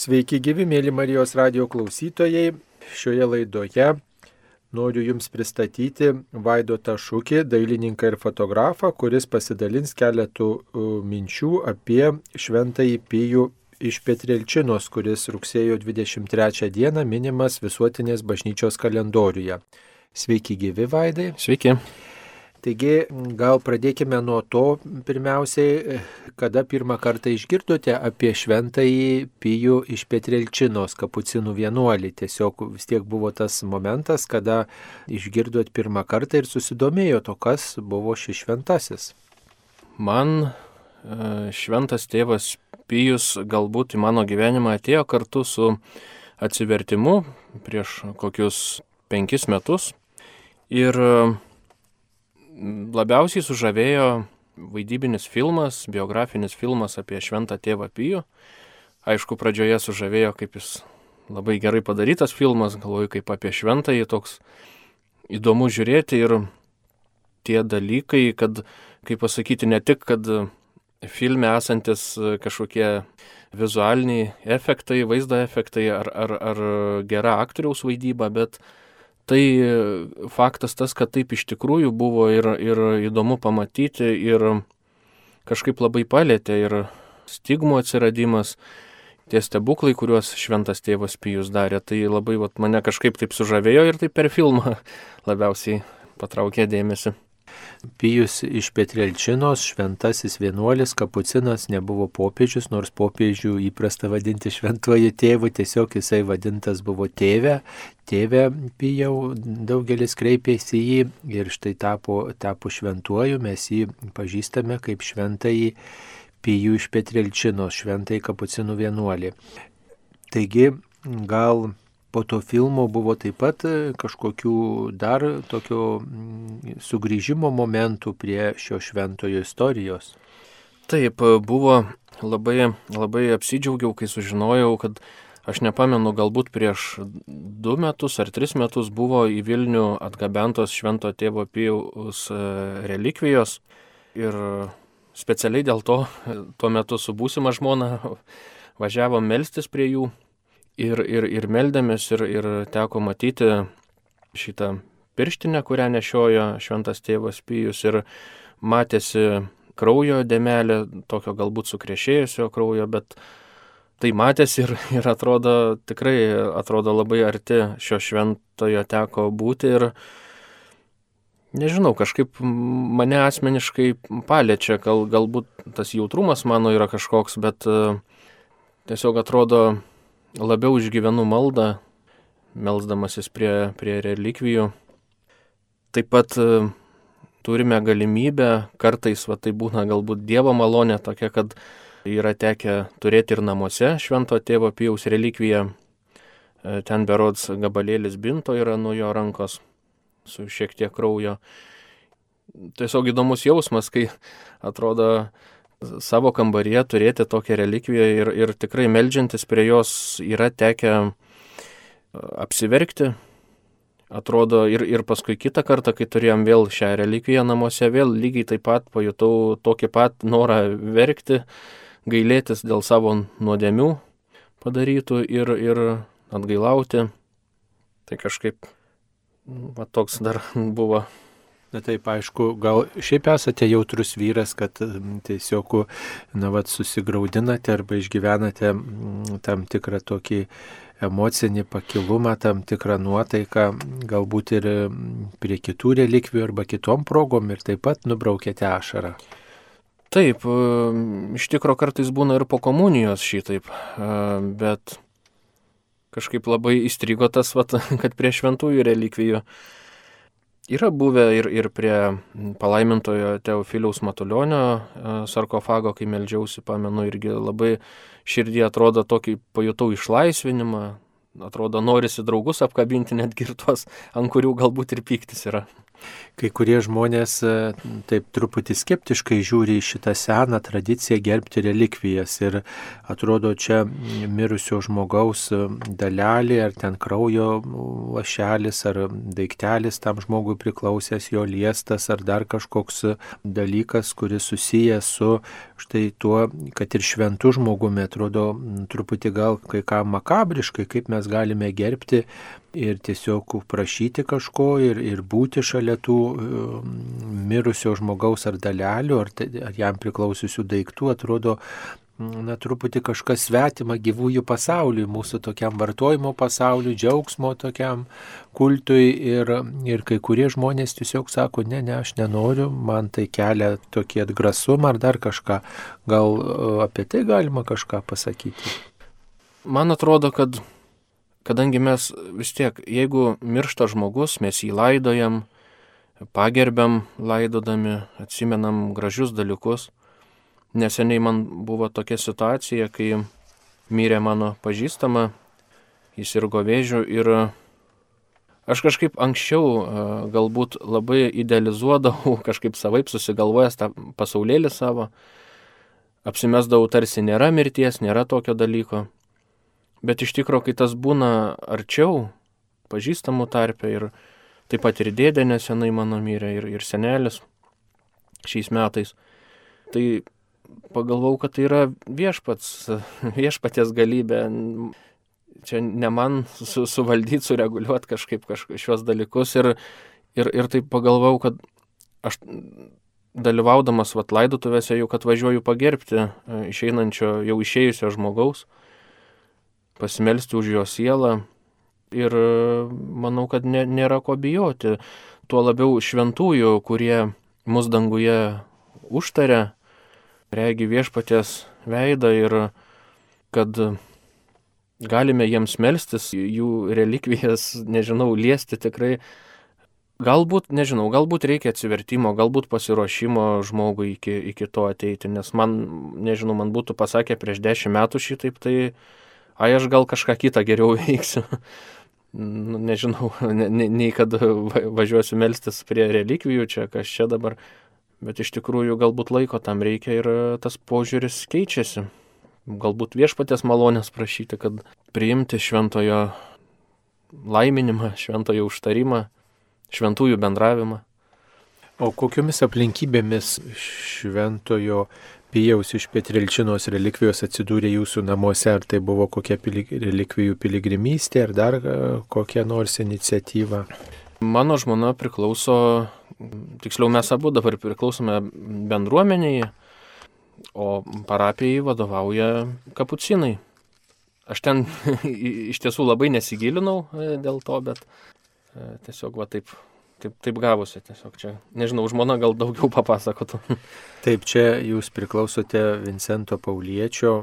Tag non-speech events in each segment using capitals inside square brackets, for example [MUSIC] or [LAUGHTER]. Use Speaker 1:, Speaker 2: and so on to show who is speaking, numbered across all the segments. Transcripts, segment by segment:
Speaker 1: Sveiki gyvi, mėly Marijos radio klausytojai. Šioje laidoje noriu Jums pristatyti Vaidotą Šūkį, dailininką ir fotografą, kuris pasidalins keletų minčių apie Šventąjį Pijų iš Petrilčinos, kuris rugsėjo 23 dieną minimas visuotinės bažnyčios kalendoriuje. Sveiki gyvi, Vaidai.
Speaker 2: Sveiki.
Speaker 1: Taigi gal pradėkime nuo to pirmiausiai, kada pirmą kartą išgirdote apie šventąjį Pijų iš Petrilčinos kapucinų vienuolį. Tiesiog vis tiek buvo tas momentas, kada išgirdot pirmą kartą ir susidomėjote, kas buvo šis šventasis.
Speaker 2: Man šventas tėvas Pijus galbūt į mano gyvenimą atėjo kartu su atsivertimu prieš kokius penkis metus. Ir labiausiai sužavėjo vaidybinis filmas, biografinis filmas apie šventą tėvą Pijų. Aišku, pradžioje sužavėjo, kaip jis labai gerai padarytas filmas, galvoju, kaip apie šventąjį toks įdomu žiūrėti ir tie dalykai, kad, kaip pasakyti, ne tik, kad filme esantis kažkokie vizualiniai efektai, vaizdo efektai ar, ar, ar gera aktoriaus vaidyba, bet tai faktas tas, kad taip iš tikrųjų buvo ir, ir įdomu pamatyti ir kažkaip labai palėtė ir stigmų atsiradimas, tie stebuklai, kuriuos šventas tėvas Pijus darė, tai labai vat, mane kažkaip taip sužavėjo ir taip per filmą [LAUGHS] labiausiai patraukė dėmesį.
Speaker 1: Pijus iš Petrelčinos, šventasis vienuolis, kapucinas, nebuvo popiežius, nors popiežių įprasta vadinti šventuoju tėvu, tiesiog jisai vadintas buvo tėvė, tėvė Pijau, daugelis kreipėsi į jį ir štai tapo, tapo šventuoju, mes jį pažįstame kaip šventąjį Pijų iš Petrelčinos, šventąjį kapucinų vienuolį. Taigi, gal po to filmo buvo taip pat kažkokių dar tokio sugrįžimo momentų prie šio šventojo istorijos.
Speaker 2: Taip, buvo labai, labai apsidžiaugiau, kai sužinojau, kad aš nepamenu, galbūt prieš du metus ar tris metus buvo į Vilnių atgabentos švento tėvo Pijaus relikvijos ir specialiai dėl to tuo metu su būsima žmona važiavom melstis prie jų ir, ir, ir meldėmės ir, ir teko matyti šitą pirštinę, kurią nešiojo šventas tėvas Pijus ir matėsi kraujo dėmelė, tokio galbūt sukrešėjusio kraujo, bet tai matėsi ir, ir atrodo, tikrai atrodo labai arti šio šventojo teko būti ir nežinau, kažkaip mane asmeniškai paliečia, gal, galbūt tas jautrumas mano yra kažkoks, bet tiesiog atrodo labiau išgyvenu maldą, melzdamasis prie, prie relikvijų. Taip pat e, turime galimybę, kartais va, tai būna galbūt Dievo malonė tokia, kad yra tekę turėti ir namuose švento tėvo Pijaus relikviją. E, ten berods gabalėlis binto yra nuo jo rankos su šiek tiek kraujo. Tiesiog įdomus jausmas, kai atrodo savo kambaryje turėti tokią relikviją ir, ir tikrai melžiantis prie jos yra tekę e, apsiverkti. Atrodo ir, ir paskui kitą kartą, kai turėjom vėl šią relikviją namuose, vėl lygiai taip pat pajutau tokį pat norą verkti, gailėtis dėl savo nuodėmių padarytų ir, ir atgailauti. Tai kažkaip, va toks dar buvo
Speaker 1: Na taip, aišku, gal šiaip esate jautrus vyras, kad tiesiog, na, vat, susigaudinate arba išgyvenate tam tikrą tokį emocinį pakilumą, tam tikrą nuotaiką, galbūt ir prie kitų relikvijų arba kitom progom ir taip pat nubraukėte ašarą.
Speaker 2: Taip, iš tikro kartais būna ir po komunijos šitaip, bet kažkaip labai įstrigo tas, vat, [LAUGHS] kad prie šventųjų relikvijų Yra buvę ir, ir prie palaimintojo Teofiliaus Matulionio e, sarkofago, kai melžiausi, pamenu, irgi labai širdį atrodo tokį pajutau išlaisvinimą, atrodo norisi draugus apkabinti netgi ir tuos, ant kurių galbūt ir pyktis yra.
Speaker 1: Kai kurie žmonės e, taip truputį skeptiškai žiūri į šitą seną tradiciją gerbti relikvijas ir atrodo čia mirusio žmogaus e, dalelė ar ten kraujo lašelis ar daiktelis tam žmogui priklausęs jo liestas ar dar kažkoks dalykas, kuris susijęs su štai tuo, kad ir šventų žmogumi atrodo truputį gal kai ką makabriškai, kaip mes galime gerbti ir tiesiog prašyti kažko ir, ir būti šalia tų um, mirusio žmogaus ar dalelių, ar, ar jam priklausiusių daiktų, atrodo, na, truputį kažkas svetima gyvųjų pasauliui, mūsų tokiam vartojimo pasauliui, džiaugsmo tokiam kultui ir, ir kai kurie žmonės tiesiog sako, ne, ne, aš nenoriu, man tai kelia tokį atgrasumą ar dar kažką. Gal apie tai galima kažką pasakyti?
Speaker 2: Man atrodo, kad kadangi mes vis tiek, jeigu miršta žmogus, mes jį laidojam, pagerbiam laidodami, atsimenam gražius dalykus. Neseniai man buvo tokia situacija, kai mirė mano pažįstama, jis irgo vėžių ir aš kažkaip anksčiau galbūt labai idealizuodavau, [LAUGHS] kažkaip savaip susigalvojęs tą pasaulėlį savo, apsimesdavau tarsi nėra mirties, nėra tokio dalyko. Bet iš tikrųjų, kai tas būna arčiau, pažįstamų tarpe ir taip pat ir dėdė nesenai mano mirė ir, ir senelis šiais metais, tai pagalvojau, kad tai yra viešpats, [LAUGHS] viešpatės galybė. Čia ne man su, suvaldyti, sureguliuoti kažkaip kažka, šios dalykus ir, ir, ir taip pagalvojau, kad aš dalyvaudamas vat laidotuvėse jau kad važiuoju pagerbti e, išeinančio, jau išėjusio žmogaus pasimelsti už jo sielą ir manau, kad nė, nėra ko bijoti. Tuo labiau šventųjų, kurie mus danguje užtarė, regi viešpatės veidą ir kad galime jiems melstis, jų relikvijas, [LAUGHS] nežinau, liesti tikrai. Galbūt, nežinau, galbūt reikia atsivertimo, galbūt pasiruošimo žmogui iki, iki to ateiti, nes man, nežinau, man būtų pasakę prieš dešimt metų šitaip, tai ai aš gal kažką kitą geriau [LAUGHS] veiksiu. nu, nežinau, ne, ne, nei kad važiuosiu melstis prie relikvijų čia, kas čia dabar, bet iš tikrųjų galbūt laiko tam reikia ir tas požiūris keičiasi. Galbūt viešpatės malonės prašyti, kad priimti šventojo laiminimą, šventojo užtarimą, šventųjų bendravimą.
Speaker 1: O kokiomis aplinkybėmis šventojo Pijaus iš Petrilčinos relikvijos atsidūrė jūsų namuose, ar tai buvo kokia pilig, relikvijų piligrimystė, ar dar e, kokia nors iniciatyva?
Speaker 2: Mano žmona priklauso, tiksliau mes abu dabar priklausome bendruomeniai, o parapijai vadovauja kapucinai. Aš ten [LAUGHS] iš tiesų labai nesigilinau e, dėl to, bet e, tiesiog va taip taip, taip gavosi tiesiog čia. Nežinau, žmona gal daugiau papasakotų.
Speaker 1: Taip, čia jūs priklausote Vincento Pauliečio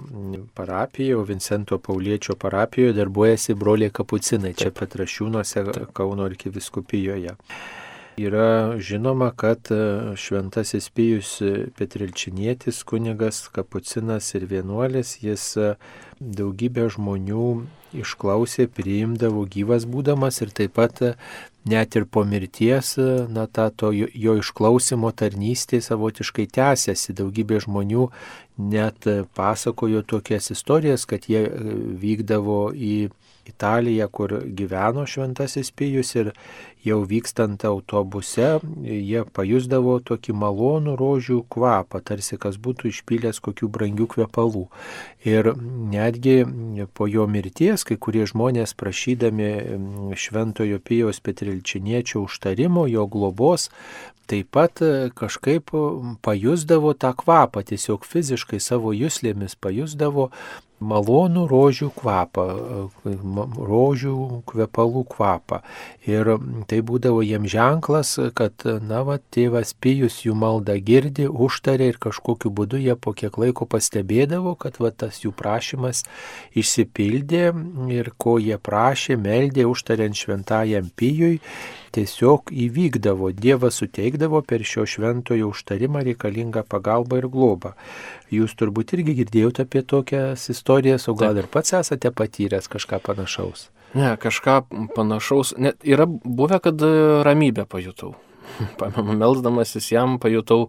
Speaker 1: parapijoje, o Vincento Pauliečio parapijoje darbuojasi broliai kapucinai, čia Petrašiūnuose Kauno arkiviskupijoje. Yra žinoma, kad e, šventasis Pijus Petrilčinietis, kunigas, kapucinas ir vienuolis, jis e, daugybę žmonių išklausė, priimdavo gyvas būdamas ir taip pat e, net ir po mirties, na, ta to jo, išklausimo tarnystė savotiškai tęsiasi. Daugybė žmonių net pasakojo tokias istorijas, kad jie vykdavo į Italiją, kur gyveno šventasis Pijus ir jau vykstant autobuse jie pajusdavo tokį malonų rožių kvapą, tarsi kas būtų išpylęs kokių brangių kvepalų. Ir netgi po jo mirties kai kurie žmonės prašydami šventojo Pijaus Petrilčiniečio užtarimo, jo globos, taip pat kažkaip pajusdavo tą kvapą, tiesiog fiziškai savo jūslėmis pajusdavo malonų rožių kvapą, rožių kvepalų kvapą. Ir tai būdavo jiem ženklas, kad, na, va, tėvas Pijus jų maldą girdi, užtarė ir kažkokiu būdu jie po kiek laiko pastebėdavo, kad va, tas jų prašymas išsipildė ir ko jie prašė, meldė užtariant šventajam Pijui, tiesiog įvykdavo, Dievas suteikdavo per šio šventojo užtarimą reikalingą pagalbą ir globą. Jūs turbūt irgi girdėjote apie tokias istorijas, o gal ir pats esate patyręs kažką panašaus?
Speaker 2: Ne, kažką panašaus. Net yra buvę, kad ramybę pajutau. [LAUGHS] pamenu, melzdamasis jam pajutau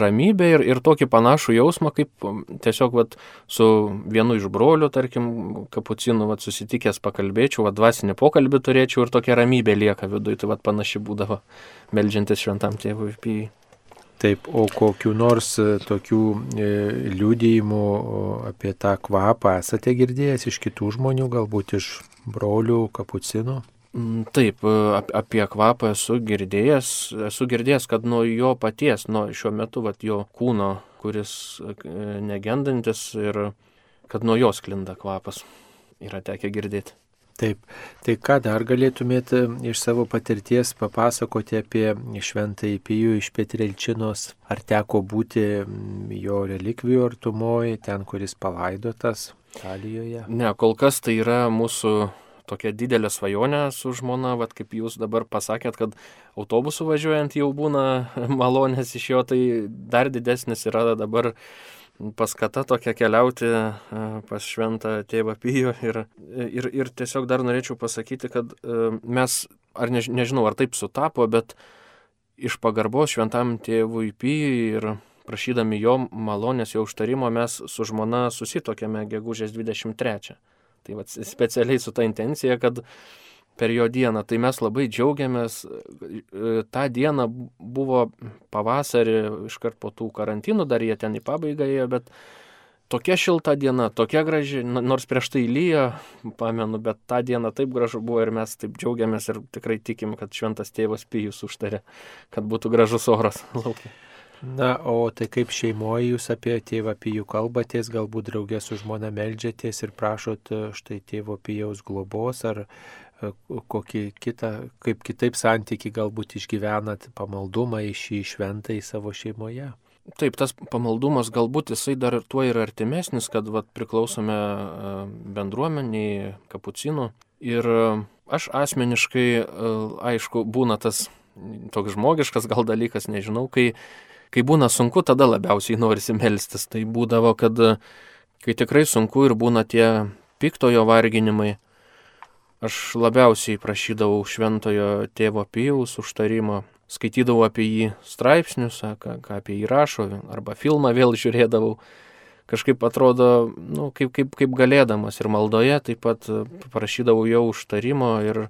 Speaker 2: ramybę ir, ir tokį panašų jausmą, kaip tiesiog vat, su vienu iš brolių, tarkim, kapucinu vat, susitikęs pakalbėčiau, vat, dvasinį pokalbį turėčiau ir tokia ramybė lieka viduje, tai vat, panaši būdavo melžiantis šventam tėvui pijai.
Speaker 1: Taip, o kokiu nors e, tokių e, liūdėjimų apie tą kvapą esate girdėjęs iš kitų žmonių, galbūt iš brolių kapucinų?
Speaker 2: Mm, taip, e, apie kvapą esu girdėjęs, esu girdėjęs, kad nuo jo paties, nuo šiuo metu vat, jo kūno, kuris e, negendantis ir kad nuo jos klinda kvapas, yra tekę girdėti.
Speaker 1: Taip, tai ką dar galėtumėte iš savo patirties papasakoti apie šventąjį Pijų iš Petrelčinos, ar teko būti mm, jo relikvijų artumoje, ten, kuris palaidotas Italijoje?
Speaker 2: Ne, kol kas tai yra mūsų tokia didelė svajonė su žmona, vad kaip jūs dabar pasakėt, kad autobusu važiuojant jau būna [LAUGHS] malonės iš jo, tai dar didesnis yra dabar paskata tokia keliauti e, pas šventą tėvą Pijų ir, ir, ir tiesiog dar norėčiau pasakyti, kad e, mes, ar než, nežinau, ar taip sutapo, bet iš pagarbos šventam tėvui Pijui ir prašydami jo malonės, jo užtarimo mes su žmona susitokėme gegužės 23. Tai va, specialiai su ta intencija, kad per jo dieną. Tai mes labai džiaugiamės. Ta diena buvo pavasarį, iškart po tų karantinų, dar jie ten į pabaigą ėjo, bet tokia šilta diena, tokia graži, nors prieš tai lyjo, pamenu, bet tą dieną taip gražu buvo ir mes taip džiaugiamės ir tikrai tikim, kad šventas tėvas Pijus užtarė, kad būtų gražus oras [LAUGHS] laukia.
Speaker 1: Na, o tai kaip šeimoje jūs apie tėvą Pijų kalbatės, galbūt draugė su žmona melžiatės ir prašot e, štai tėvo Pijaus globos ar e, kokį kitą, kaip kitaip santyki galbūt išgyvenat pamaldumą į šį šventą į savo šeimoje?
Speaker 2: Taip, tas pamaldumas galbūt jisai dar ir tuo yra artimesnis, kad vat, priklausome e, bendruomeniai, kapucinų. Ir aš asmeniškai, aišku, būna tas toks žmogiškas gal dalykas, nežinau, kai kai būna sunku, tada labiausiai norisi melstis. Tai būdavo, kad kai tikrai sunku ir būna tie piktojo varginimai, aš labiausiai prašydavau šventojo tėvo Pijaus užtarimo, skaitydavau apie jį straipsnius, ką, ką apie jį rašo, arba filmą vėl žiūrėdavau. Kažkaip atrodo, nu, kaip, kaip, kaip galėdamas ir maldoje taip pat prašydavau jo užtarimo ir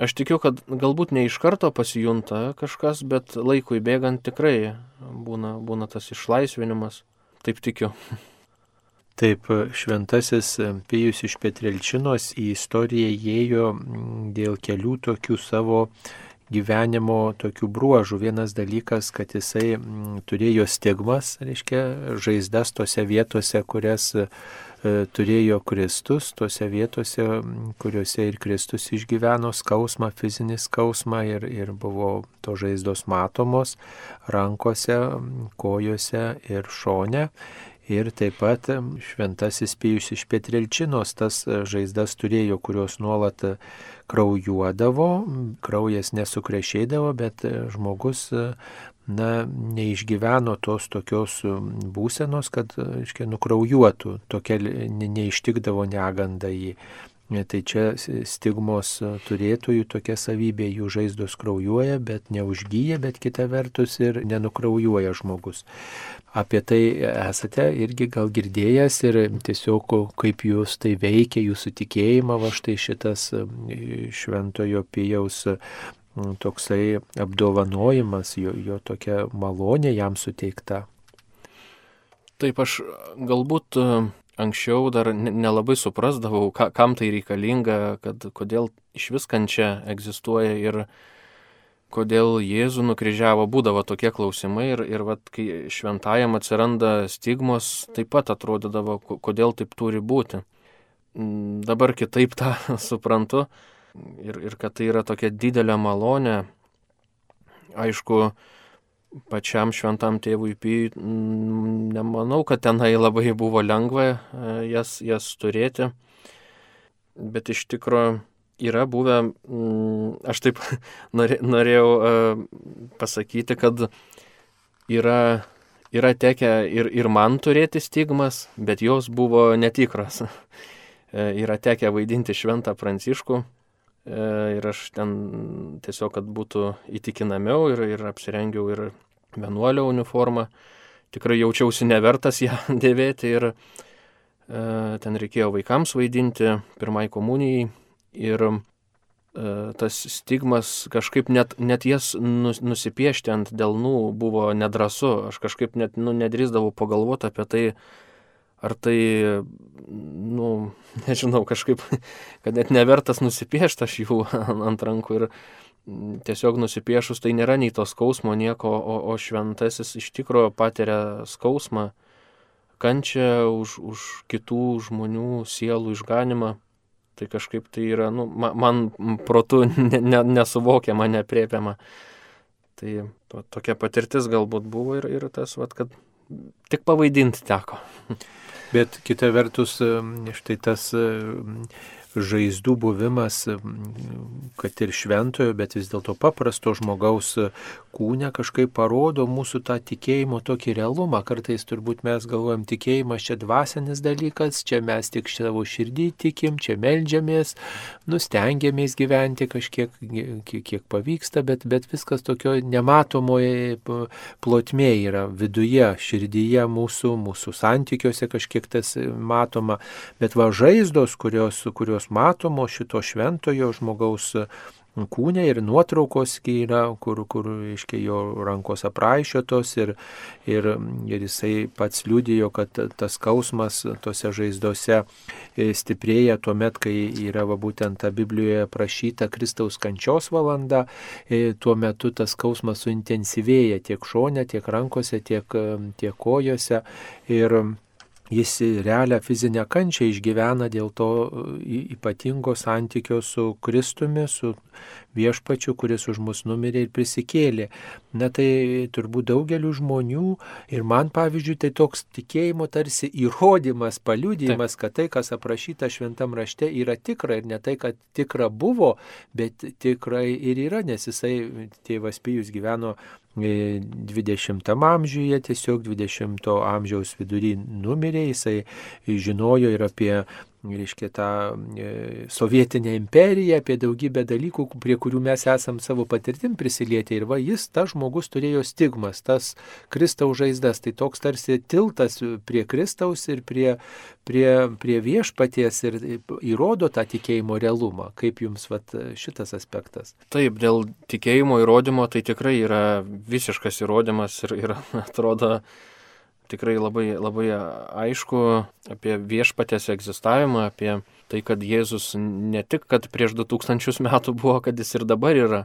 Speaker 2: Aš tikiu, kad galbūt ne iš karto pasijunta kažkas, bet laikui bėgant tikrai būna, būna tas išlaisvinimas. Taip tikiu. [LAUGHS]
Speaker 1: Taip, šventasis Pijus iš Petrelčinos į istoriją įėjo dėl kelių tokių savo gyvenimo tokių bruožų. Vienas dalykas, kad jisai turėjo stigmas, reiškia, žaizdas tose vietose, kurias turėjo Kristus, tose vietose, kuriuose ir Kristus išgyveno skausmą, fizinį skausmą ir, ir buvo to žaizdos matomos rankose, kojose ir šone. Ir taip pat šventasis Pijus iš Petrilčinos tas žaizdas turėjo, kurios nuolat kraujuodavo, kraujas nesukrešėdavo, bet žmogus na, neišgyveno tos tokios um, būsenos, kad, aiškiai, nukraujuotų, tokia neištikdavo neganda jį. Tai čia stigmos turėtojų tokia savybė, jų žaizdos kraujuoja, bet neužgyja, bet kita vertus ir nenukraujuoja žmogus. Apie tai esate irgi gal girdėjęs ir tiesiog kaip jūs tai veikia, jūsų tikėjimą, va štai šitas šventojo pijaus toksai apdovanojimas, jo, jo tokia malonė jam suteikta.
Speaker 2: Taip aš galbūt e, anksčiau dar nelabai suprasdavau, ka, kam tai reikalinga, kad kodėl iš viskančia egzistuoja ir kodėl Jėzų nukryžiavo, būdavo tokie klausimai ir, ir vat, kai šventajam atsiranda stigmos, taip pat atrodydavo, kodėl taip turi būti. Mm, dabar kitaip tą [LAUGHS] suprantu, ir, ir kad tai yra tokia didelė malonė. Aišku, pačiam šventam tėvui Py, nemanau, kad tenai labai buvo lengva e, jas, jas turėti, bet iš tikrųjų yra buvę, aš taip [LAUGHS] norėjau e, pasakyti, kad yra, yra tekę ir, ir man turėti stigmas, bet jos buvo netikros. [LAUGHS] E, yra tekę vaidinti šventą pranciškų ir aš ten tiesiog, kad būtų įtikinamiau ir, ir apsirengiau ir vienuolio uniformą. Tikrai jaučiausi nevertas ją [LAUGHS] dėvėti ir ten reikėjo vaikams vaidinti pirmai komunijai ir E, tas stigmas kažkaip net, net jas nusipiešti ant delnų buvo nedrasu. Aš kažkaip net nu, nedrįzdavau pagalvoti apie tai, ar tai, nu, [LAUGHS] nežinau, kažkaip, kad net nevertas nusipiešti aš jų ant rankų ir tiesiog nusipiešus tai nėra nei to skausmo nieko, o, o šventasis iš tikrųjų patiria skausmą, kančią už, už kitų žmonių sielų išganimą. Tai kažkaip tai yra, nu, man, man protu ne, ne, nesuvokiama, nepriepiama. Tai to, tokia patirtis galbūt buvo ir, ir tas, vat, kad tik pavaidinti teko. [LAUGHS]
Speaker 1: Bet kita vertus, štai tas žaizdų buvimas, kad ir šventojo, bet vis dėlto paprasto žmogaus kūne kažkaip parodo mūsų tą tikėjimo tokį realumą. Kartais turbūt mes galvojam, tikėjimas čia dvasinis dalykas, čia mes tik savo širdį tikim, čia melžiamės, nustengiamės gyventi kažkiek, kiek, kiek pavyksta, bet, bet viskas tokio nematomoje plotmėje yra viduje, širdyje mūsų, mūsų santykiuose kažkiek tas matoma. Bet va žaizdos, kurios, kurios jos matomos šito šventojo žmogaus kūne ir nuotraukos yra, kur, kur iškia jo rankos apraišiotos ir, ir, ir jisai pats liūdėjo, kad tas skausmas tose žaizdose e, stiprėja tuo met, kai yra va, būtent ta Biblijoje prašyta Kristaus kančios valanda, e, tuo metu tas skausmas suintensyvėja tiek šone, tiek rankose, tiek, tiek kojose. Ir, jis realią fizinę kančią išgyvena dėl to ypatingo santykio su Kristumi, su viešpačiu, kuris už mus numirė ir prisikėlė. Na tai turbūt daugeliu žmonių ir man pavyzdžiui tai toks tikėjimo tarsi įrodymas, paliudijimas, kad tai, kas aprašyta šventam rašte, yra tikra ir ne tai, kad tikra buvo, bet tikrai ir yra, nes jisai tėvas Pijus gyveno 20 e, amžiuje, tiesiog 20 amžiaus vidury numirė, jisai žinojo ir apie reiškia, tą e, sovietinę imperiją, apie daugybę dalykų, prie kurių mes esam savo patirtim prisilietę. Ir va, jis, tas žmogus turėjo stigmas, tas Kristaus žaizdas. Tai toks tarsi tiltas prie Kristaus ir prie, prie, prie viešpaties ir įrodo tą tikėjimo realumą. Kaip jums vat, šitas aspektas?
Speaker 2: Taip, dėl tikėjimo įrodymo tai tikrai yra visiškas įrodymas ir, ir [LAUGHS] atrodo, tikrai labai, labai aišku apie viešpatės egzistavimą, apie tai, kad Jėzus ne tik, kad prieš 2000 metų buvo, kad jis ir dabar yra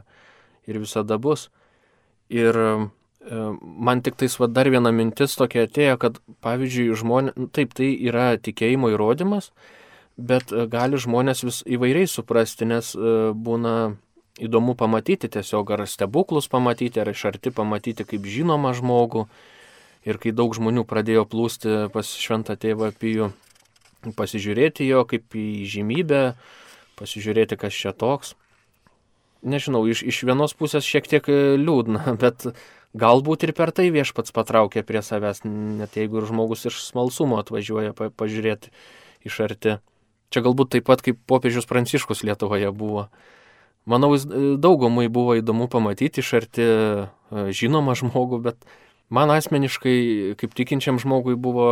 Speaker 2: ir visada bus. Ir e, man tik tais va dar viena mintis tokia atėjo, kad pavyzdžiui, žmonės, nu, taip tai yra tikėjimo įrodymas, bet e, gali žmonės vis įvairiai suprasti, nes e, būna įdomu pamatyti tiesiog ar stebuklus pamatyti, ar iš arti pamatyti kaip žinomą žmogų, Ir kai daug žmonių pradėjo plūsti pas šventą tėvą Pijų, pasižiūrėti jo kaip į žymybę, pasižiūrėti, kas čia toks. Nežinau, iš, iš vienos pusės šiek tiek liūdna, [LAUGHS] bet galbūt ir per tai viešpats patraukė prie savęs, net jeigu ir žmogus iš smalsumo atvažiuoja pa, pažiūrėti iš arti. Čia galbūt taip pat kaip popiežius Pranciškus Lietuvoje buvo. Manau, daugumai buvo įdomu pamatyti iš arti e, žinomą žmogų, bet Man asmeniškai, kaip tikinčiam žmogui, buvo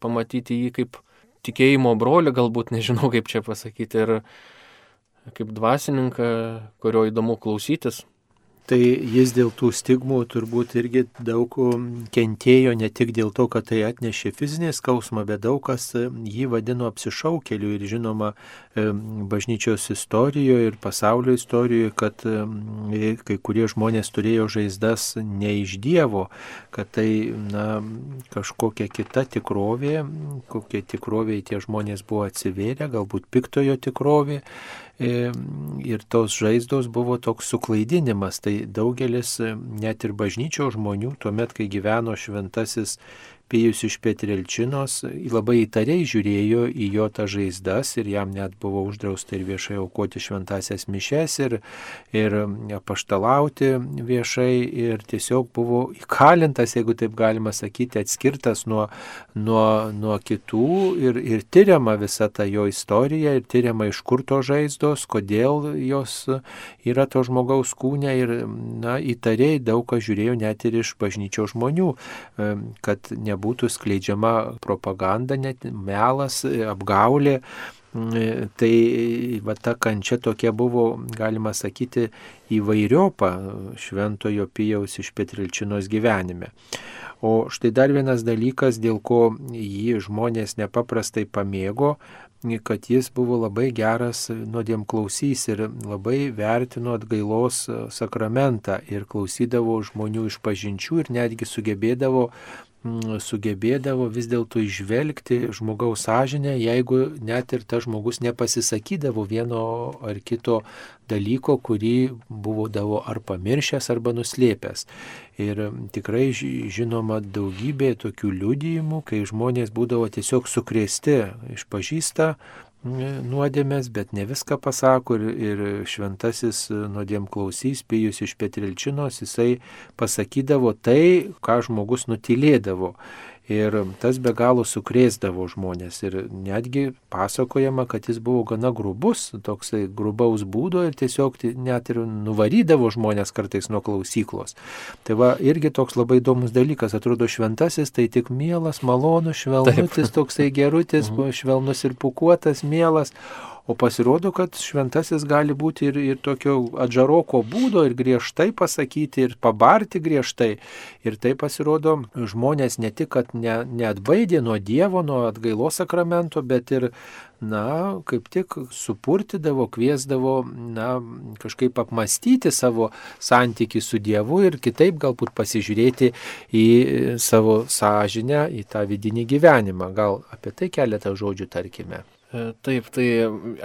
Speaker 2: pamatyti jį kaip tikėjimo brolį, galbūt nežinau kaip čia pasakyti, ir kaip dvasininką, kurio įdomu klausytis.
Speaker 1: Tai jis dėl tų stigmų turbūt irgi daug kentėjo, ne tik dėl to, kad tai atnešė fizinį skausmą, bet daug kas jį vadino apsišaukeliu ir žinoma bažnyčios istorijoje ir pasaulio istorijoje, kad kai kurie žmonės turėjo žaizdas ne iš Dievo, kad tai na, kažkokia kita tikrovė, kokie tikroviai tie žmonės buvo atsivėrę, galbūt piktojo tikrovė ir tos žaizdos buvo toks suklaidinimas. Tai daugelis net ir bažnyčio žmonių, tuomet, kai gyveno šventasis Pijus iš Petrilčinos labai įtariai žiūrėjo į jo tą žaizdas ir jam net buvo uždrausta ir viešai aukoti šventasias mišes ir, ir paštalauti viešai ir tiesiog buvo įkalintas, jeigu taip galima sakyti, atskirtas nuo, nuo, nuo kitų ir, ir tyriama visa ta jo istorija ir tyriama iš kur to žaizdos, kodėl jos yra to žmogaus kūne ir na, įtariai daug kas žiūrėjo net ir iš bažnyčios žmonių, kad nebūtų skleidžiama propaganda, net melas, apgaulė. Tai va ta kančia tokia buvo, galima sakyti, įvairiopa šventojo pijaus iš Petrilčinos gyvenime. O štai dar vienas dalykas, dėl ko jį žmonės nepaprastai pamėgo, kad jis buvo labai geras nuodėm klausys ir labai vertino atgailos sakramentą ir klausydavo žmonių iš pažinčių ir netgi sugebėdavo sugebėdavo vis dėlto išvelgti žmogaus sąžinę, jeigu net ir tas žmogus nepasisakydavo vieno ar kito dalyko, kurį buvo ar pamiršęs, arba nuslėpęs. Ir tikrai žinoma daugybė tokių liudijimų, kai žmonės būdavo tiesiog sukrėsti, išpažįsta nuodėmės, bet ne viską pasako ir, ir šventasis nuodėm klausys, pijus iš Petrilčinos, jisai pasakydavo tai, ką žmogus nutilėdavo. Ir tas be galo sukrėsdavo žmonės. Ir netgi pasakojama, kad jis buvo gana grubus, toksai grubaus būdo ir tiesiog net ir nuvarydavo žmonės kartais nuo klausyklos. Tai va irgi toks labai įdomus dalykas. Atrodo, šventasis tai tik mielas, malonus, švelnutis, toksai gerutis, mhm. švelnus ir pukuotas, mielas. O pasirodo, kad šventasis gali būti ir, ir tokio atžaroko būdo, ir griežtai pasakyti, ir pabarti griežtai. Ir tai pasirodo, žmonės ne tik, kad ne, neatbaidė nuo Dievo, nuo atgailos sakramento, bet ir, na, kaip tik supurtydavo, kviesdavo, na, kažkaip apmastyti savo santyki su Dievu ir kitaip galbūt pasižiūrėti į savo sąžinę, į tą vidinį gyvenimą. Gal apie tai keletą žodžių tarkime.
Speaker 2: E, taip, tai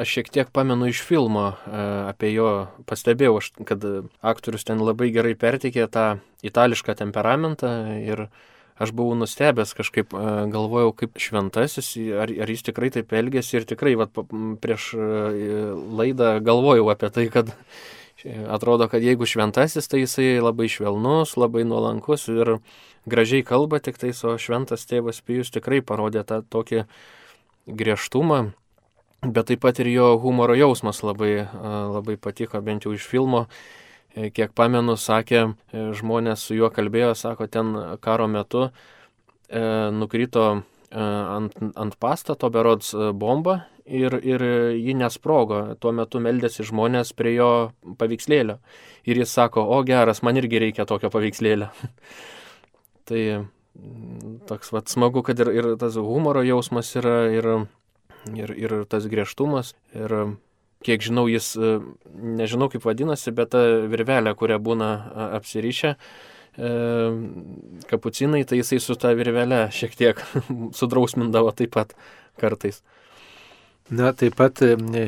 Speaker 2: aš šiek tiek pamenu iš filmo e, apie jo, pastebėjau, kad aktorius ten labai gerai pertikė tą itališką temperamentą ir aš buvau nustebęs, kažkaip e, galvojau, kaip šventasis, ar, ar jis tikrai taip elgėsi ir tikrai vat, prieš laidą galvojau apie tai, kad atrodo, kad jeigu šventasis, tai jisai labai švelnus, labai nuolankus ir gražiai kalba, tik tai o šventas tėvas Pijus tikrai parodė tą tokį griežtumą, bet taip pat ir jo humoro jausmas labai, labai patiko, bent jau iš filmo. E, kiek pamenu, sakė, e, žmonės su juo kalbėjo, sako, ten karo metu e, nukrito ant, ant pastato berods bomba ir, ir ji nesprogo. Tuo metu meldėsi žmonės prie jo paveikslėlio. Ir jis sako, o geras, man irgi reikia tokio paveikslėlio. [LAUGHS] tai toks vat smagu, kad ir, ir tas humoro jausmas yra, ir, ir, ir tas griežtumas. Ir kiek žinau, jis, nežinau kaip vadinasi, bet ta virvelė, kurią būna apsirišę, e, kapucinai, tai jisai su ta virvelė šiek tiek [LAUGHS] sudrausmindavo taip pat kartais.
Speaker 1: Na, taip pat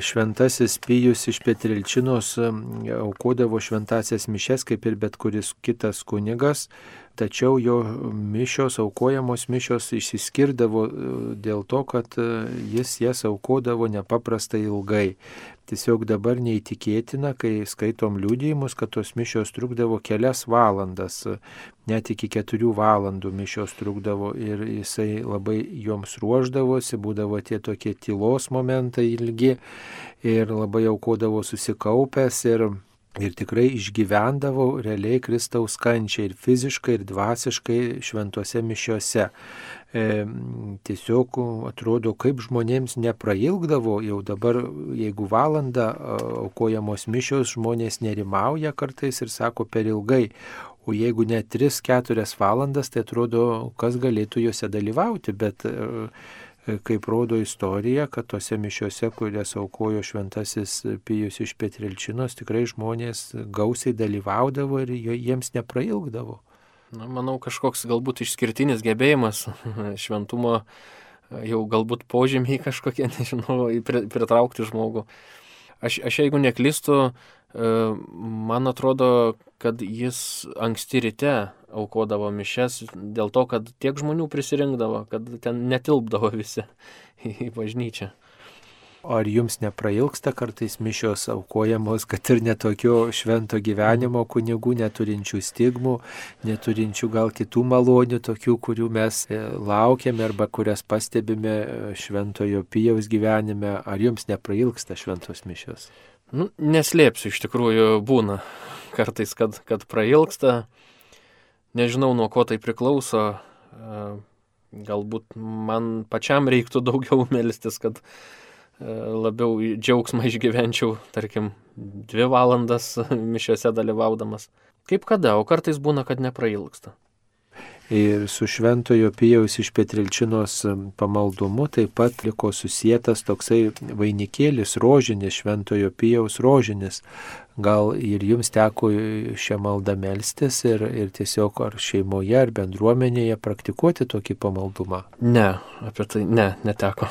Speaker 1: šventasis Pijus iš Petrilčinos aukodavo šventasias mišes, kaip ir bet kuris kitas kunigas, tačiau jo mišios, aukojamos mišios išsiskirdavo e, dėl to, kad e, jis jas aukodavo nepaprastai ilgai. Tiesiog dabar neįtikėtina, kai skaitom liūdėjimus, kad tos mišios trukdavo kelias valandas, net iki keturių valandų mišios trukdavo ir jisai labai joms ruoždavosi, būdavo tie tokie tylos momentai ilgi ir labai aukodavo susikaupęs ir ir tikrai išgyvendavau realiai Kristaus kančią ir fiziškai, ir dvasiškai šventose mišiuose. E, tiesiog atrodo, kaip žmonėms neprailgdavo, jau dabar, jeigu valandą aukojamos mišios, žmonės nerimauja kartais ir sako per ilgai. O jeigu net 3-4 valandas, tai atrodo, kas galėtų juose dalyvauti, bet e, kaip rodo istorija, kad tose mišiuose, kurias aukojo šventasis Pijus iš Petrilčinos, tikrai žmonės gausiai dalyvaudavo ir jiems neprailgdavo.
Speaker 2: Na, manau, kažkoks galbūt išskirtinis gebėjimas [LAUGHS] šventumo, jau galbūt požymiai kažkokie, [LAUGHS] nežinau, pritraukti žmogų. Aš, aš jeigu neklystu, e, man atrodo, kad jis anksti ryte aukodavo mišes dėl to, kad tiek žmonių prisirinkdavo, kad ten netilpdavo visi į bažnyčią.
Speaker 1: Ar jums neprailgsta kartais mišios aukojamos, kad ir netokio švento gyvenimo kunigų, neturinčių stigmų, neturinčių gal kitų malonių, tokių, kurių mes e, laukiame arba kurias pastebime e, šventojo pijaus gyvenime, ar jums neprailgsta šventos mišios?
Speaker 2: Nu, neslėpsiu, iš tikrųjų būna kartais, kad, kad prailgsta. Nežinau, nuo ko tai priklauso. E, galbūt man pačiam reiktų daugiau [LAUGHS] melstis, kad labiau džiaugsmą išgyvenčiau, tarkim, dvi valandas mišiuose dalyvaudamas. Kaip kada, o kartais būna, kad neprailgsta.
Speaker 1: Ir su Šventojo Pijaus iš Petrilčinos pamaldumu taip pat liko susijęs toksai vainikėlis rožinis, Šventojo Pijaus rožinis. Gal ir jums teko šią maldą melstis ir, ir tiesiog ar šeimoje, ar bendruomenėje praktikuoti tokį pamaldumą?
Speaker 2: Ne, apie tai ne, neteko.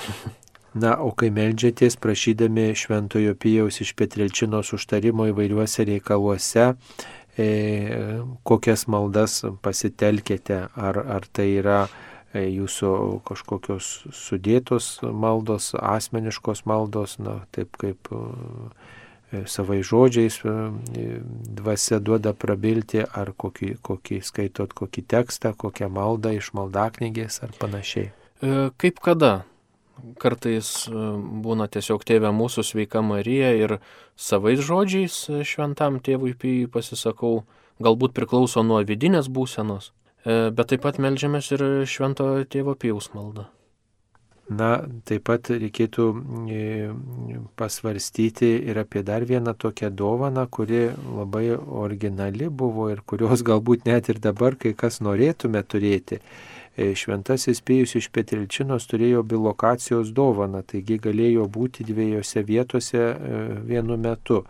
Speaker 1: Na, o kai melžiatės prašydami Šventojo Pijaus iš Petrilčinos užtarimo įvairiuose reikaluose, kokias maldas pasitelkėte, ar, ar tai yra e, jūsų kažkokios sudėtos maldos, asmeniškos maldos, na, taip kaip e, savai žodžiais e, dvasia duoda prabilti, ar kokį, kokį skaitot kokį tekstą, kokią maldą iš maldaknygės ar panašiai.
Speaker 2: E, kaip kada? Kartais e, būna tiesiog tėvė mūsų sveika Marija ir savais žodžiais e, šventam tėvui Pijui pasisakau, galbūt priklauso nuo vidinės būsenos, e, bet taip pat melžiamės ir švento tėvo Pijaus maldą.
Speaker 1: Na, taip pat reikėtų pasvarstyti ir apie dar vieną tokią dovaną, kuri labai originali buvo ir kurios galbūt net ir dabar kai kas norėtume turėti. E, šventasis Pėjus iš Petrilčinos turėjo bilokacijos dovaną, taigi galėjo būti dviejose vietose e, vienu metu.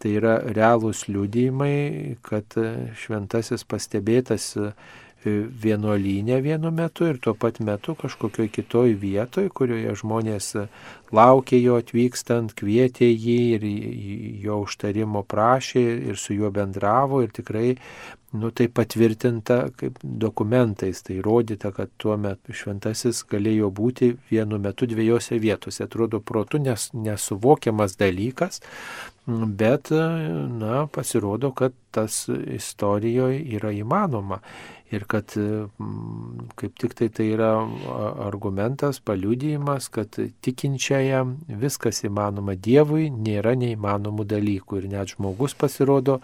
Speaker 1: Tai yra realūs liūdėjimai, kad e, šventasis pastebėtas vienuolynė vienu metu ir tuo pat metu kažkokioj kitoj vietoj, kurioje žmonės laukė jo atvykstant, kvietė jį ir jo užtarimo prašė ir su juo bendravo ir tikrai nu, tai patvirtinta kaip dokumentais, tai įrodyta, kad tuo metu šventasis galėjo būti vienu metu dviejose vietose. Atrodo, protu nes, nesuvokiamas dalykas, bet, na, pasirodo, kad tas istorijoje yra įmanoma ir kad mm, kaip tik tai tai yra argumentas, paliudijimas, kad tikinčiajam viskas įmanoma Dievui, nėra neįmanomų dalykų ir net žmogus pasirodo,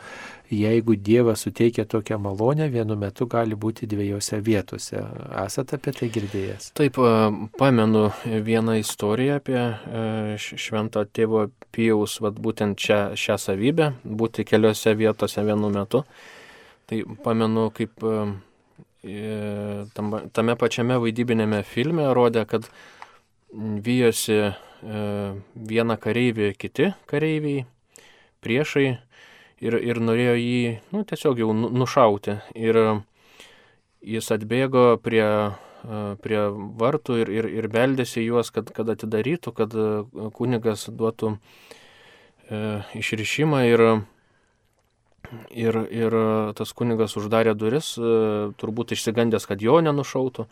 Speaker 1: jeigu Dievas suteikia tokią malonę, vienu metu gali būti dviejose vietose. Esate apie tai girdėjęs?
Speaker 2: Taip, pamenu vieną istoriją apie švento tėvo Pijaus, vad būtent šią, šią savybę, būti keliose vietose vienu metu. Tai pamenu, kaip tame pačiame vaidybinėme filme rodė, kad vyjosi e, vieną kareivį kiti kareiviai, priešai ir, ir norėjo jį nu, tiesiog jau nu, nušauti. Ir jis atbėgo prie, e, prie vartų ir, ir, ir beldėsi juos, kad, kad atidarytų, kad kunigas duotų e, išrišimą ir Ir, ir tas kunigas uždarė duris, e, turbūt išsigandęs, kad jo nenušautų.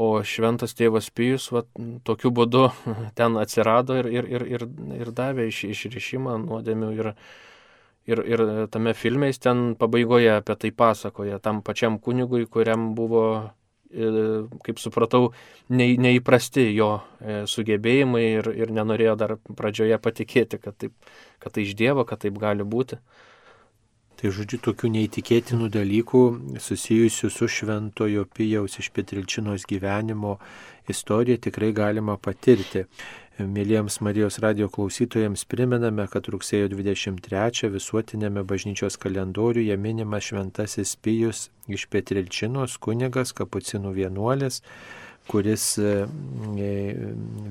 Speaker 2: O šventas tėvas Pijus va, tokiu būdu [LAUGHS] ten atsirado ir, ir, ir, ir, ir davė iš, išrišimą nuodėmių. Ir, ir, ir tame filme jis ten pabaigoje apie tai pasakoja tam pačiam kunigui, kuriam buvo, e, kaip supratau, ne, neįprasti jo e, sugebėjimai ir, ir nenorėjo dar pradžioje patikėti, kad, taip, kad tai iš Dievo, kad taip gali būti.
Speaker 1: Tai žodžiu, tokių neįtikėtinų dalykų susijusių su Šventojo Pijaus iš Petrilčinos gyvenimo istorija tikrai galima patirti. Mėlyjams Marijos radio klausytojams priminame, kad rugsėjo 23 visuotinėme bažnyčios kalendoriuje minimas Šventasis Pijus iš Petrilčinos kunigas kapucinų vienuolis, kuris e,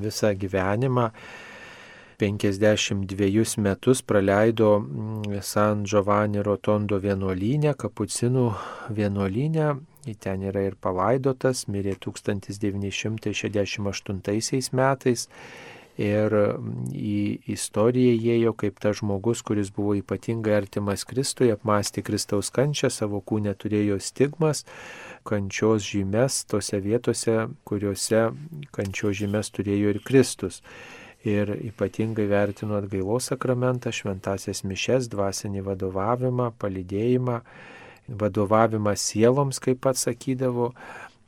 Speaker 1: visą gyvenimą 52 metus praleido mm, San Giovanni Rotondo vienuolynę, kapucinų vienuolynę. Ten yra ir palaidotas, mirė 1968 metais. ir į istoriją įėjo kaip tas žmogus, kuris buvo ypatingai artimas Kristui, apmastė Kristaus kančią, savo kūnę turėjo stigmas, kančios žymes tose vietose, kuriuose kančios žymes turėjo ir Kristus ir ypatingai vertino atgailos sakramentą, šventasias mišes, dvasinį vadovavimą, palydėjimą, vadovavimą sieloms, kaip pats sakydavo.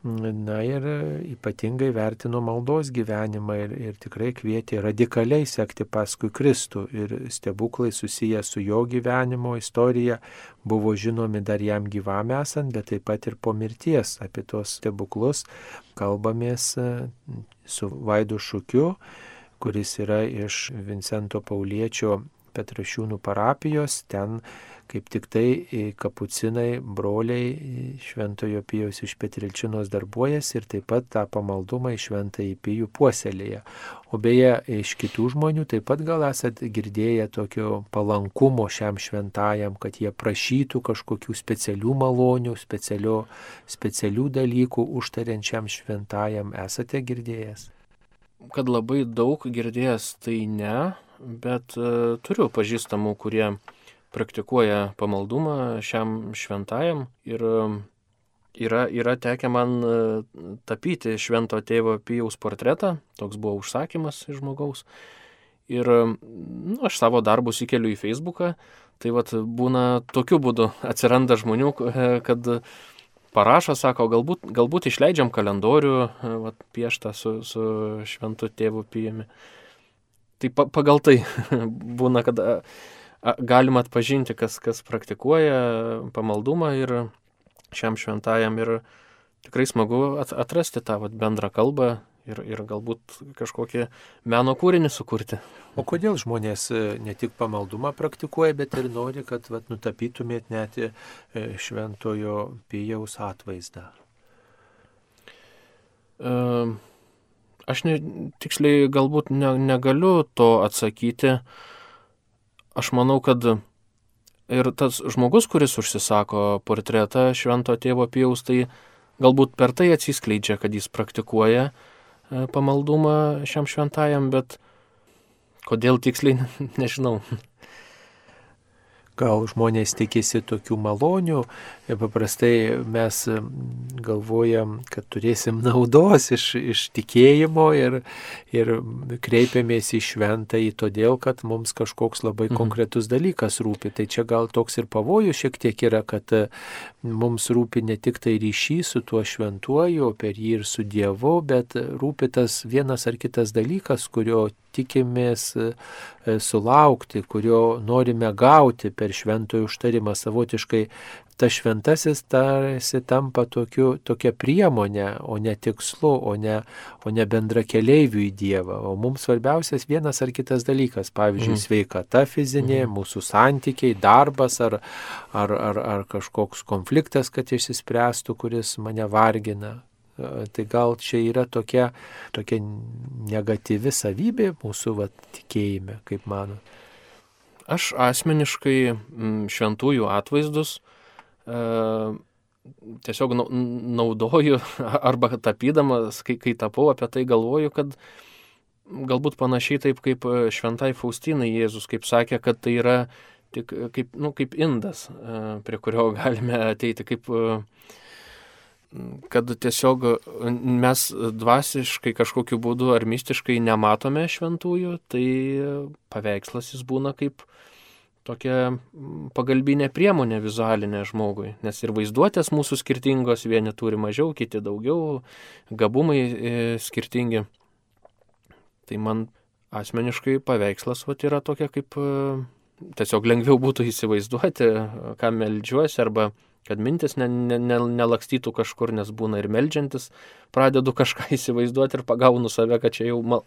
Speaker 1: Na ir ypatingai vertino maldos gyvenimą ir, ir tikrai kvietė radikaliai sekti paskui Kristų. Ir stebuklai susiję su jo gyvenimo istorija buvo žinomi dar jam gyvam esant, bet taip pat ir po mirties. Apie tos stebuklus kalbamės su Vaidu Šukiu kuris yra iš Vincento Pauliečio Petrašiūnų parapijos, ten kaip tik tai kapucinai, broliai Šventojo Pijaus iš Petrilčinos darbuojasi ir taip pat tą pamaldumą į Šventąjį Pijų puoselėje. O beje, iš kitų žmonių taip pat gal esat girdėję tokio palankumo šiam šventajam, kad jie prašytų kažkokių specialių malonių, specialių, specialių dalykų užtariančiam šventajam. Esate girdėjęs?
Speaker 2: Kad labai daug girdėjęs, tai ne, bet uh, turiu pažįstamų, kurie praktikuoja pamaldumą šiam šventajam ir uh, yra, yra tekę man uh, tapyti švento tėvo Pijaus portretą, toks buvo užsakymas iš žmogaus. Ir nu, aš savo darbus įkeliu į Facebooką, tai vat būna tokiu būdu atsiranda žmonių, kad parašo, sako, galbūt, galbūt išleidžiam kalendorių, e, vat, pieštą su, su šventu tėvu pijami. Tai pa, pagal tai [LAUGHS] būna, kad a, a, galima atpažinti, kas, kas praktikuoja pamaldumą ir šiam šventajam ir tikrai smagu at, atrasti tą vat, bendrą kalbą ir, ir galbūt kažkokį meno kūrinį sukurti.
Speaker 1: O kodėl žmonės e, ne tik pamaldumą praktikuoja, bet ir nori, kad vat, nutapytumėt net e, šventojo pijaus atvaizdą?
Speaker 2: Uh, aš ne, tiksliai galbūt ne, negaliu to atsakyti. Aš manau, kad ir tas žmogus, kuris užsisako portretą švento tėvo pijaus, tai galbūt per tai atsiskleidžia, kad jis praktikuoja uh, E, pamaldumą šiam šventajam, bet kodėl tiksliai, [LAUGHS] nežinau.
Speaker 1: Gal žmonės tikisi tokių malonių, paprastai mes galvojam, kad turėsim [LAUGHS] naudos iš, iš tikėjimo ir, ir kreipiamės į šventąjį todėl, kad mums kažkoks labai mhm. konkretus dalykas rūpi. Tai čia gal toks ir pavojus šiek tiek yra, kad mums rūpi ne tik tai ryšys su tuo šventuoju, per jį ir su Dievu, bet rūpi tas vienas ar kitas dalykas, kurio tikimės e, sulaukti, kurio norime gauti per šventojų užtarimą savotiškai. Ta šventasis tarsi tampa tokiu, tokia priemonė, o ne tikslu, o ne, o ne bendra keliaivių į Dievą. O mums svarbiausias vienas ar kitas dalykas, pavyzdžiui, mm. sveikata fizinė, mm. mūsų santykiai, darbas ar, ar, ar, ar kažkoks konfliktas, kad išsispręstų, kuris mane vargina. Tai gal čia yra tokia, tokia negatyvi savybė mūsų va, tikėjime, kaip mano.
Speaker 2: Aš asmeniškai šventųjų atvaizdus e, tiesiog naudoju [LAUGHS] arba tapydamas, kai, kai tapau apie tai galvoju, kad galbūt panašiai taip kaip šventai Faustinai Jėzus, kaip sakė, kad tai yra tik kaip, nu, kaip indas, prie kurio [LAUGHS] galime ateiti, kaip, kad tiesiog mes dvasiškai kažkokiu būdu ar mistiškai nematome šventųjų, tai paveikslas jis būna kaip tokia pagalbinė priemonė vizualinė žmogui, nes ir vaizduotės mūsų skirtingos, vieni turi mažiau, kiti daugiau, gabumai e, skirtingi. Tai man asmeniškai paveikslas vat, yra tokia kaip e, tiesiog lengviau būtų įsivaizduoti, ką meldžiuosi, arba kad mintis ne, ne, ne, nelakstytų kažkur, nes būna ir meldžiantis, pradedu kažką [LAUGHS] įsivaizduoti ir pagaunu save, kad čia jau mal,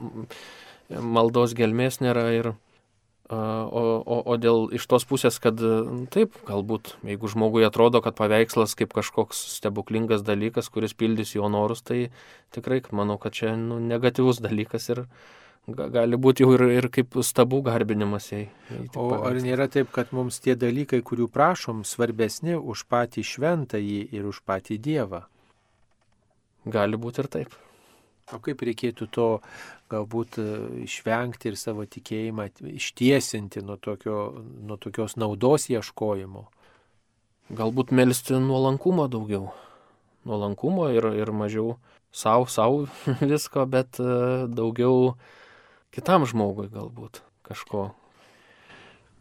Speaker 2: maldos gelmės nėra ir O, o, o dėl iš tos pusės, kad taip, galbūt, jeigu žmogui atrodo, kad paveikslas kaip kažkoks stebuklingas dalykas, kuris pildys jo norus, tai tikrai manau, kad čia nu, negatyvus dalykas ir gali būti jau ir, ir kaip stabų garbinimas jai.
Speaker 1: O ar nėra taip, kad mums tie dalykai, kurių prašom, svarbesni už patį šventąjį ir už patį Dievą?
Speaker 2: Gali būti ir taip.
Speaker 1: O kaip reikėtų to galbūt išvengti ir savo tikėjimą ištiesinti nuo, tokio, nuo tokios naudos ieškojimo?
Speaker 2: Galbūt melstį nuolankumo daugiau. Nuolankumo ir, ir mažiau savo, savo [LAUGHS] visko, bet e, daugiau kitam žmogui galbūt kažko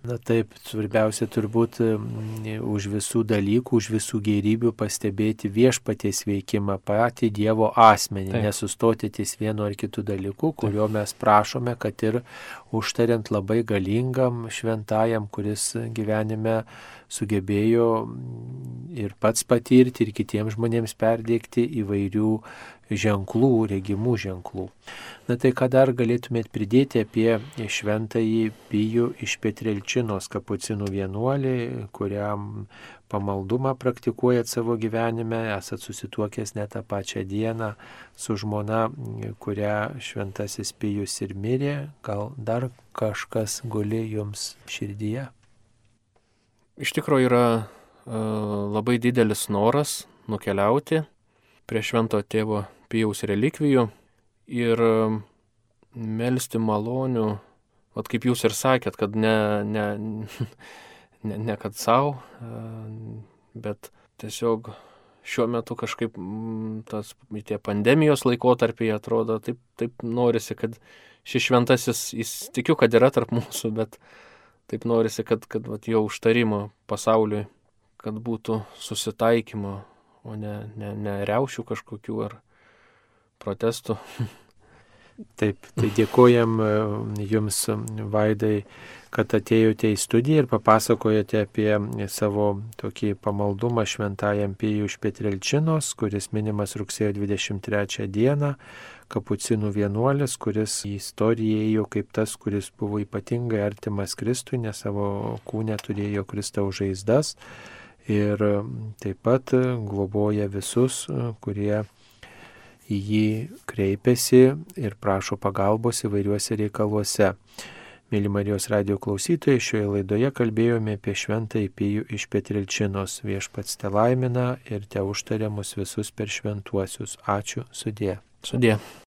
Speaker 1: Na taip, svarbiausia turbūt už visų dalykų, už visų gerybių pastebėti viešpaties veikimą, patį Dievo asmenį, taip. nesustoti ties vienu ar kitu dalyku, kurio taip. mes prašome, kad ir užtariant labai galingam šventajam, kuris gyvenime sugebėjo ir pats patirti, ir kitiems žmonėms perdėkti įvairių ženklų, regimų ženklų. Na tai ką dar galėtumėt pridėti apie šventąjį Pijų iš Petrelčinos kapucinų vienuolį, kuriam pamaldumą praktikuojat savo gyvenime, esat susituokęs net tą pačią dieną su žmona, kurią šventasis Pijus ir mirė, gal dar kažkas guli jums širdyje?
Speaker 2: Iš tikrųjų yra uh, labai didelis noras nukeliauti prie švento tėvo Pijaus relikvijų ir um, melstį malonių, vat kaip jūs ir sakėt, kad ne, ne, [LAUGHS] ne, ne kad savo, bet tiesiog šiuo metu kažkaip mm, tas tie pandemijos laikotarpiai atrodo, taip, taip norisi, kad šis šventasis, jis tikiu, kad yra tarp mūsų, bet taip norisi, kad, kad vat, jo užtarimo pasauliui, kad būtų susitaikymo, o ne, ne, ne reušių kažkokių ar protestų. [LAUGHS]
Speaker 1: Taip, tai dėkojam e, Jums, Vaidai, kad atėjote į studiją ir papasakojote apie savo tokį pamaldumą šventajam Pijų iš Petrelčinos, kuris minimas rugsėjo 23 dieną, kapucinų vienuolis, kuris į istoriją ėjo kaip tas, kuris buvo ypatingai artimas Kristui, nes savo kūnę turėjo Kristaus žaizdas ir taip pat globoja visus, kurie į jį kreipiasi ir prašo pagalbos įvairiuose reikaluose. Mėly Marijos radio klausytojai, šioje laidoje kalbėjome apie šventąjį Pijų iš Petrilčinos. Viešpats te laimina ir te užtariamus visus per šventuosius. Ačiū, sudė.
Speaker 2: Sudė.